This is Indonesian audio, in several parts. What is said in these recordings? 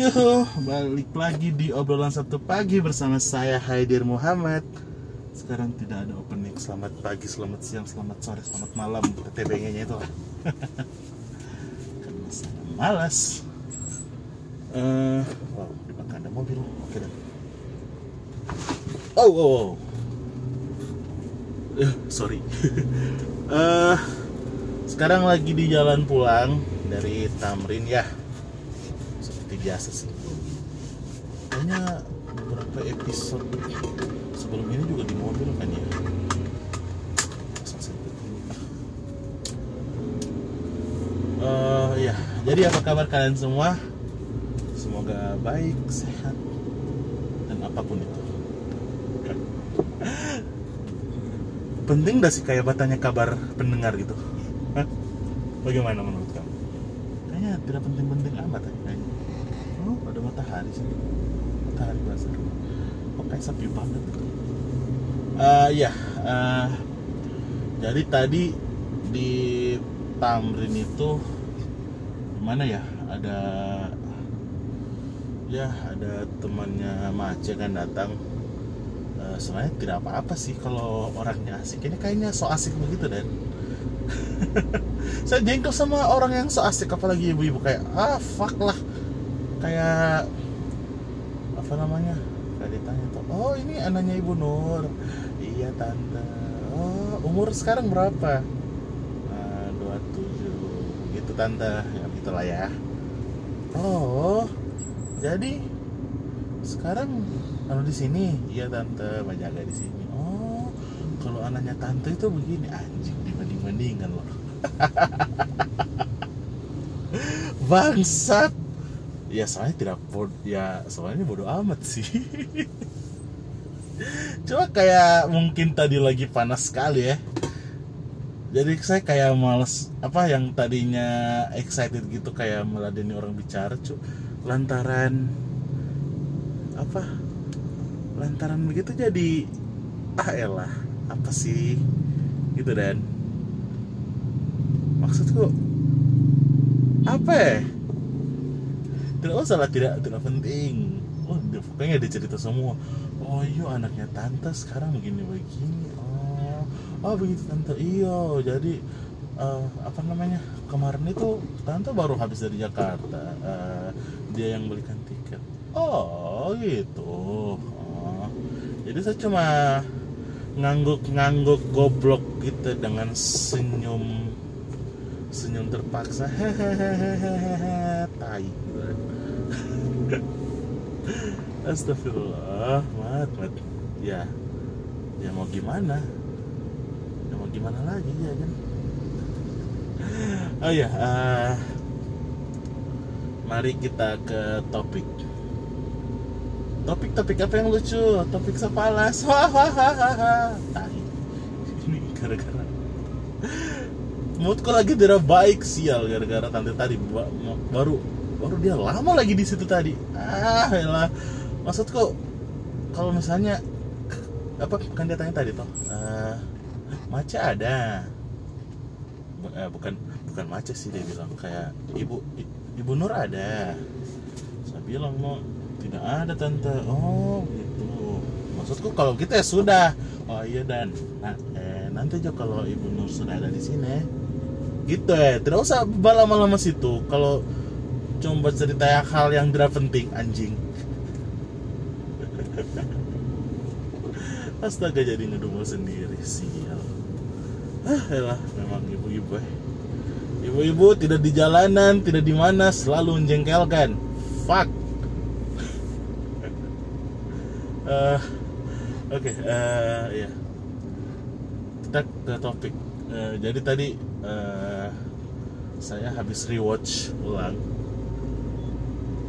Yuhu, balik lagi di obrolan Sabtu pagi bersama saya Haidir Muhammad. Sekarang tidak ada opening. Selamat pagi, selamat siang, selamat sore, selamat malam. TTBG-nya itu lah. Karena saya malas. Eh, wow, di belakang ada mobil. Oke dan. Oh, oh, oh. Eh, sorry. Eh, sekarang lagi di jalan pulang dari Tamrin ya seperti biasa sih. Kayaknya beberapa episode sebelum ini juga di mobil kan ya. Eh, ya jadi apa kabar kalian semua? Semoga baik sehat dan apa pun itu. Penting gak sih kayak bertanya kabar pendengar gitu? Bagaimana menurut kamu? Kayaknya tidak penting-penting amat ya, kayaknya matahari sih. Matahari basah kayak sepi banget? Eh ya eh, jadi tadi di Tamrin itu mana ya? Ada ya ada temannya Mace kan datang. Eh, sebenarnya tidak apa-apa sih kalau orangnya asik. Ini kayaknya so asik begitu dan. Saya jengkel sama orang yang so asik apalagi ibu-ibu kayak ah fuck lah kayak apa namanya kayak ditanya tuh oh ini anaknya ibu Nur. Iya tante. Oh umur sekarang berapa? "Ah, 27 gitu tante. Ya gitulah ya. Oh jadi sekarang anu di sini? Iya tante menjaga di sini. Oh kalau anaknya tante itu begini anjing dibanding bandingkan loh. Bangsat ya soalnya tidak bod ya soalnya bodoh amat sih. Cuma kayak mungkin tadi lagi panas sekali ya. Jadi saya kayak males apa yang tadinya excited gitu kayak meladeni orang bicara cu lantaran apa lantaran begitu jadi ah elah apa sih? Gitu dan. Maksudku apa ya tidak usah lah tidak tidak penting. Oh pokoknya dia cerita semua. Oh iya anaknya tante sekarang begini begini. Oh oh begitu tante. Iyo jadi eh, apa namanya kemarin itu tante baru habis dari Jakarta. Eh, dia yang belikan tiket. Oh gitu. Oh. jadi saya cuma ngangguk-ngangguk goblok gitu dengan senyum senyum terpaksa. Hehehehe tai Astagfirullah. Mat mat ya. Ya mau gimana? Ya mau gimana lagi ya kan? Oh ya eh, mari kita ke topik. Topik-topik apa yang lucu? Topik sepalas hahaha tai. Ini gara-gara. Moodku lagi tidak baik sial gara-gara tante tadi baru baru dia lama lagi di situ tadi. Ah lah maksudku kalau misalnya apa kan dia tanya tadi toh eh, maca ada? Eh, bukan bukan maca sih dia bilang kayak ibu ibu Nur ada. Saya bilang mau tidak ada tante. Oh gitu. Maksudku kalau gitu ya sudah. Oh iya dan nah, eh, nanti aja kalau ibu Nur sudah ada di sini gitu ya. Tidak usah lama-lama situ. Kalau buat cerita hal yang tidak penting anjing astaga jadi ngedumel sendiri sial. Ah elah memang ibu-ibu eh. ibu-ibu tidak di jalanan tidak di mana selalu menjengkelkan. Fuck. Eh, oke eh, ya kita ke topik. Eh, jadi tadi eh, saya habis rewatch ulang.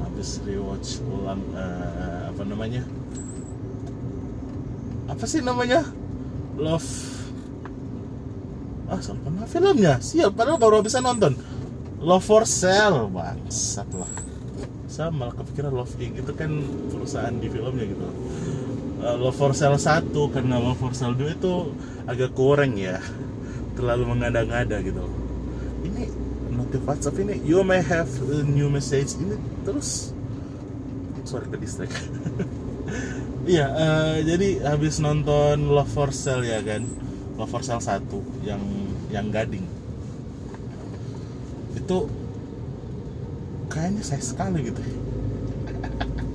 Habis rewatch ulang eh, apa namanya apa sih namanya? Love. Ah nama filmnya? Sial padahal baru bisa nonton. Love for sale bangsat lah. Saya malah kepikiran love inc itu kan perusahaan di filmnya gitu. Eh, love for sale satu karena love for sale 2 itu agak kurang ya. Terlalu mengada-ngada gitu. Ini notif WhatsApp ini you may have a new message. Ini terus sorry ke distract iya eh, jadi habis nonton Love for Sale ya kan? Love for Sale 1 yang yang gading. Itu kayaknya saya sekali gitu.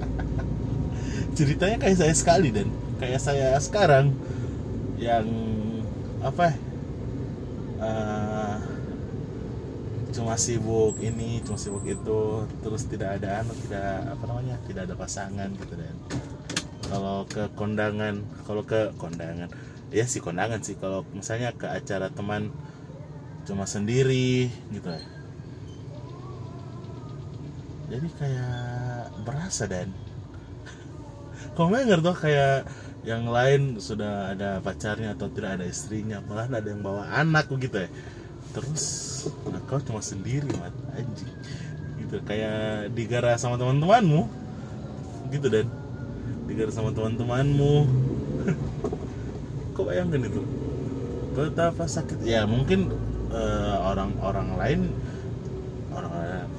Ceritanya kayak saya sekali dan. Kayak saya sekarang yang apa eh, cuma sibuk ini cuma sibuk itu terus tidak ada anu tidak apa namanya tidak ada pasangan gitu dan kalau ke kondangan kalau ke kondangan. Ya sih kondangan sih. Kalau misalnya ke acara teman cuma sendiri gitu. Ya jadi kayak berasa dan. Nggak tuh kayak yang lain sudah ada pacarnya atau tidak ada istrinya malah ada yang bawa anak begitu ya. Terus nah, kau cuma sendiri mat. Anjing. Gitu kayak digara sama teman-temanmu. Gitu dan digara sama teman-temanmu. Kok bayangkan itu betapa sakit? Ya mungkin eh, orang-orang lain orang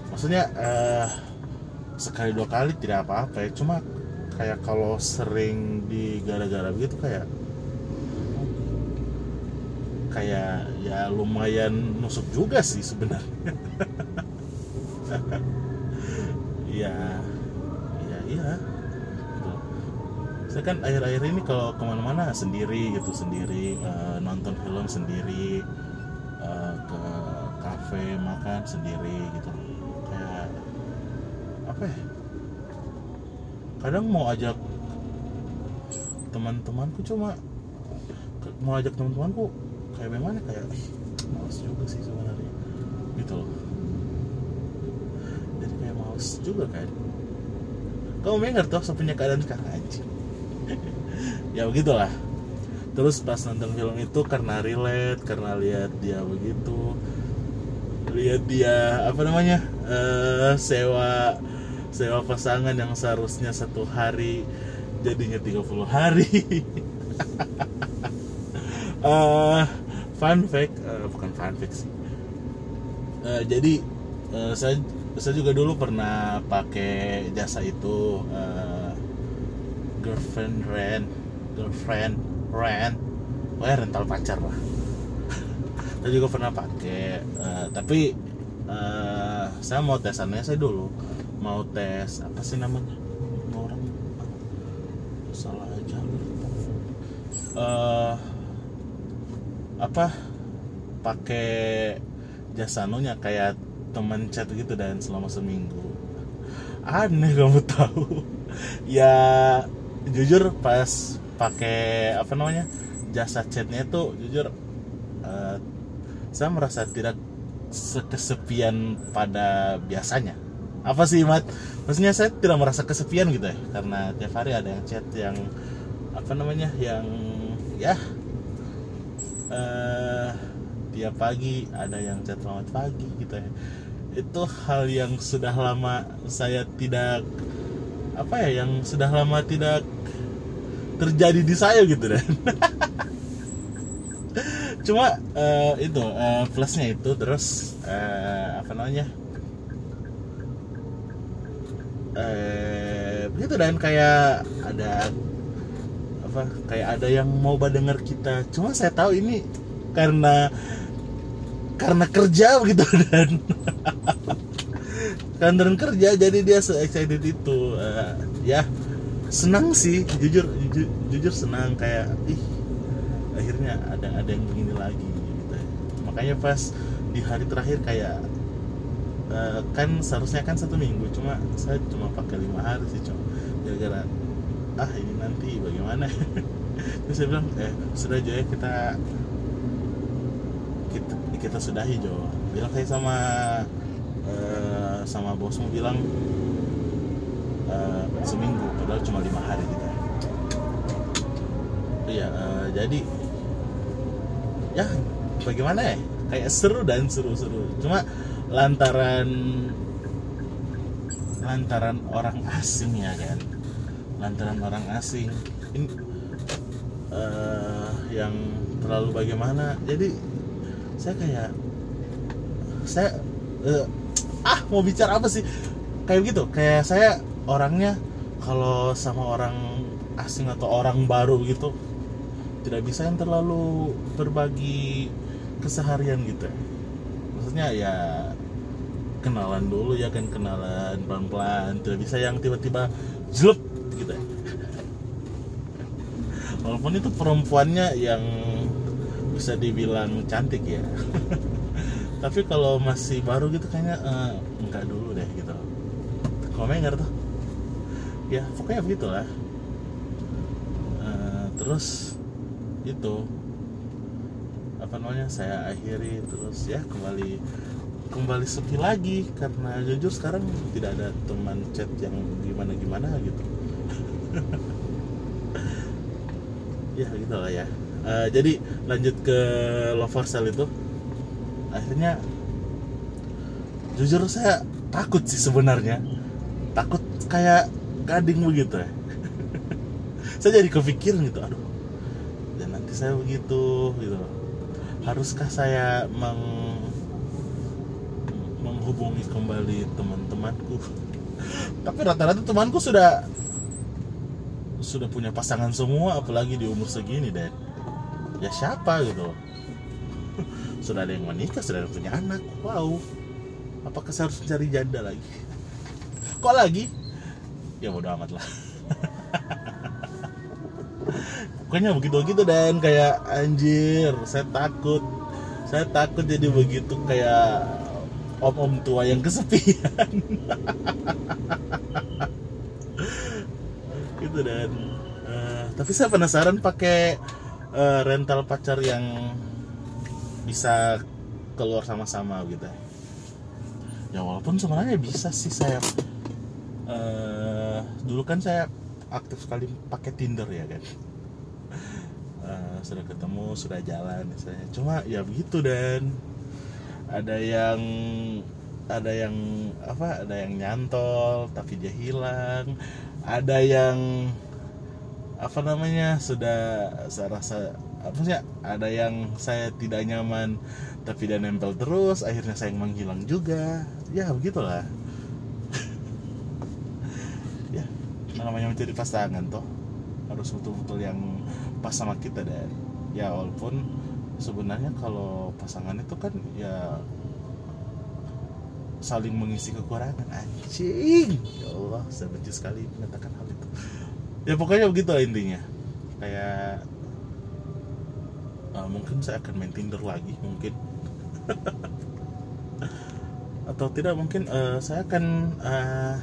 maksudnya eh, sekali dua kali tidak apa-apa ya. Cuma kayak kalau sering di gara-gara begitu kayak kayak ya lumayan nusuk juga sih sebenarnya ya ya iya gitu. Kan akhir-akhir ini kalau ke mana-mana sendiri gitu sendiri eh, nonton film sendiri eh, ke kafe makan sendiri gitu. Kayak apa ya? Kadang mau ajak teman-temanku cuma mau ajak teman-temanku kayak bagaimana kayak males juga sih sebenarnya gitu loh. Jadi kayak males juga kan. Kamu mengerti toh sepunya keadaan sekarang anjing ya begitulah. Terus pas nonton film itu karena relate karena lihat dia begitu. Lihat dia apa namanya eh sewa sewa pasangan yang seharusnya satu hari jadinya 30 hari. Eh, fun fact eh, bukan fun fact sih. Eh, jadi eh, saya saya juga dulu pernah pakai jasa itu eh, girlfriend rent girlfriend rent oh ya rental pacar lah. Saya juga pernah pakai eh, tapi eh, saya mau tesannya saya dulu. Mau tes apa sih namanya? Orang salah aja eh apa? Pakai jasa anunya kayak teman chat gitu dan selama seminggu. Aneh kamu tahu. Ya jujur pas pakai apa namanya jasa chatnya itu jujur eh, saya merasa tidak sekesepian pada biasanya. Apa sih mat? Maksudnya saya tidak merasa kesepian gitu ya karena tiap hari ada yang chat yang apa namanya yang ya eh tiap pagi ada yang chat selamat pagi gitu ya. Itu hal yang sudah lama saya tidak apa ya yang sudah lama tidak terjadi di saya gitu dan. Cuma eh, itu eh, plusnya itu terus eh, apa namanya eh begitu dan. Kayak ada apa kayak ada yang mau denger kita. Cuma saya tahu ini karena karena kerja begitu dan. Kantoran kerja jadi dia se excited itu Ya senang sih jujur jujur, jujur senang kayak ih akhirnya ada ada yang begini lagi gitu. Ya. makanya pas di hari terakhir kayak eh, kan seharusnya kan satu minggu cuma saya cuma pakai lima hari sih cuma gara-gara ah ini nanti bagaimana? Terus saya bilang eh sudah aja ya kita kita kita sudahi Jo. Bilang saya sama eh, sama bosmu bilang eh, seminggu padahal cuma lima hari gitu. Iya eh, jadi ya bagaimana ya? Kayak seru dan seru-seru. Cuma lantaran lantaran orang asing ya kan? Lantaran orang asing. Ini eh, yang terlalu bagaimana? Jadi saya kayak saya eh, ah mau bicara apa sih? Kayak gitu. Kayak saya orangnya kalau sama orang asing atau orang baru gitu tidak bisa yang terlalu berbagi keseharian gitu. Ya. maksudnya ya kenalan dulu ya kan kenalan pelan-pelan. Tidak bisa yang tiba-tiba jelek gitu. Ya walaupun itu perempuannya yang bisa dibilang cantik ya. Tapi kalau masih baru gitu kayaknya uh, enggak dulu deh gitu. Komentar tuh ya pokoknya begitulah. Uh, terus itu apa namanya saya akhiri terus ya kembali kembali sepi lagi karena jujur sekarang tidak ada teman chat yang gimana gimana gitu. Ya gitu lah ya. Uh, jadi lanjut ke lover cell itu. Akhirnya jujur saya takut sih sebenarnya. Takut kayak gading begitu ya. Saya jadi kepikiran gitu aduh dan nanti saya begitu gitu. Haruskah saya meng menghubungi kembali teman-temanku? Tapi rata-rata temanku sudah sudah punya pasangan semua apalagi di umur segini dan ya siapa gitu? Sudah ada yang menikah sudah ada yang punya anak. Wow. Apakah saya harus mencari janda lagi? Kok lagi ya bodo amat lah. Pokoknya begitu begitu dan. Kayak anjir saya takut. Saya takut jadi begitu kayak om-om tua yang kesepian. Gitu dan. Uh, tapi saya penasaran pakai uh, rental pacar yang bisa keluar sama-sama gitu. Ya walaupun sebenarnya bisa sih saya uh, dulu kan saya aktif sekali pakai Tinder ya kan? Uh, sudah ketemu sudah jalan misalnya cuma ya begitu dan. Ada yang ada yang apa ada yang nyantol tapi dia hilang. Ada yang apa namanya sudah saya rasa apa sih ada yang saya tidak nyaman tapi dia nempel terus akhirnya saya menghilang juga. Ya begitulah ya namanya mencari pasangan toh. Harus betul-betul yang pas sama kita dan. Ya walaupun sebenarnya kalau pasangan itu kan ya saling mengisi kekurangan. Anjing! Ya Allah saya benci sekali mengatakan hal itu. Ya pokoknya begitu intinya. Kayak uh, mungkin saya akan main Tinder lagi mungkin. Atau tidak mungkin uh, saya akan uh,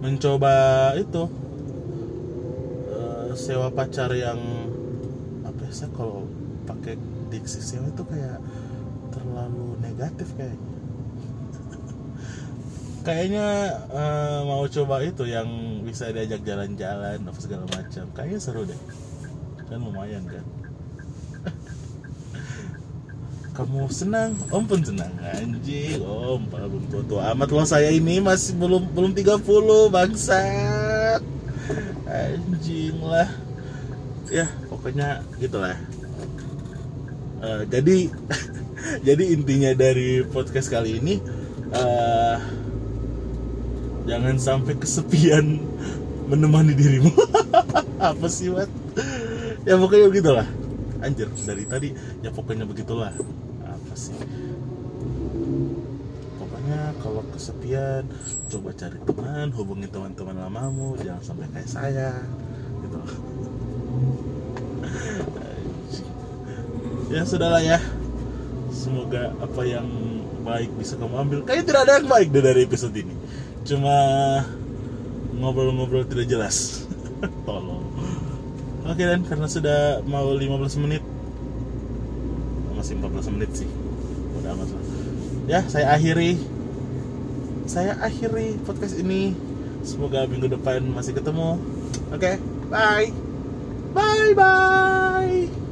mencoba itu uh, sewa pacar yang apa ya saya kalau pakai diksi sewa itu kayak terlalu negatif kayaknya. Kayaknya uh, mau coba itu yang bisa diajak jalan-jalan segala macam. Kayaknya seru deh. Kan lumayan kan kamu senang? Om pun senang. Anjing om belum tua amat. Loh saya ini masih belum belum 30 bangsat. Anjing lah. Ya pokoknya gitulah. Uh, jadi jadi intinya dari podcast kali ini uh, jangan sampai kesepian menemani dirimu. Apa sih wat ya pokoknya begitulah. Anjir dari tadi ya pokoknya begitulah sih. Pokoknya kalau kesepian coba cari teman hubungi teman-teman lamamu jangan sampai kayak saya gitu ya sudahlah ya. Semoga apa yang baik bisa kamu ambil. Kayak tidak ada yang baik dari episode ini. Cuma ngobrol-ngobrol tidak jelas. Tolong. Oke dan karena sudah mau 15 menit masih 14 menit sih udah amat lah. Ya saya akhiri. Saya akhiri podcast ini. Semoga minggu depan masih ketemu. Oke bye. Bye bye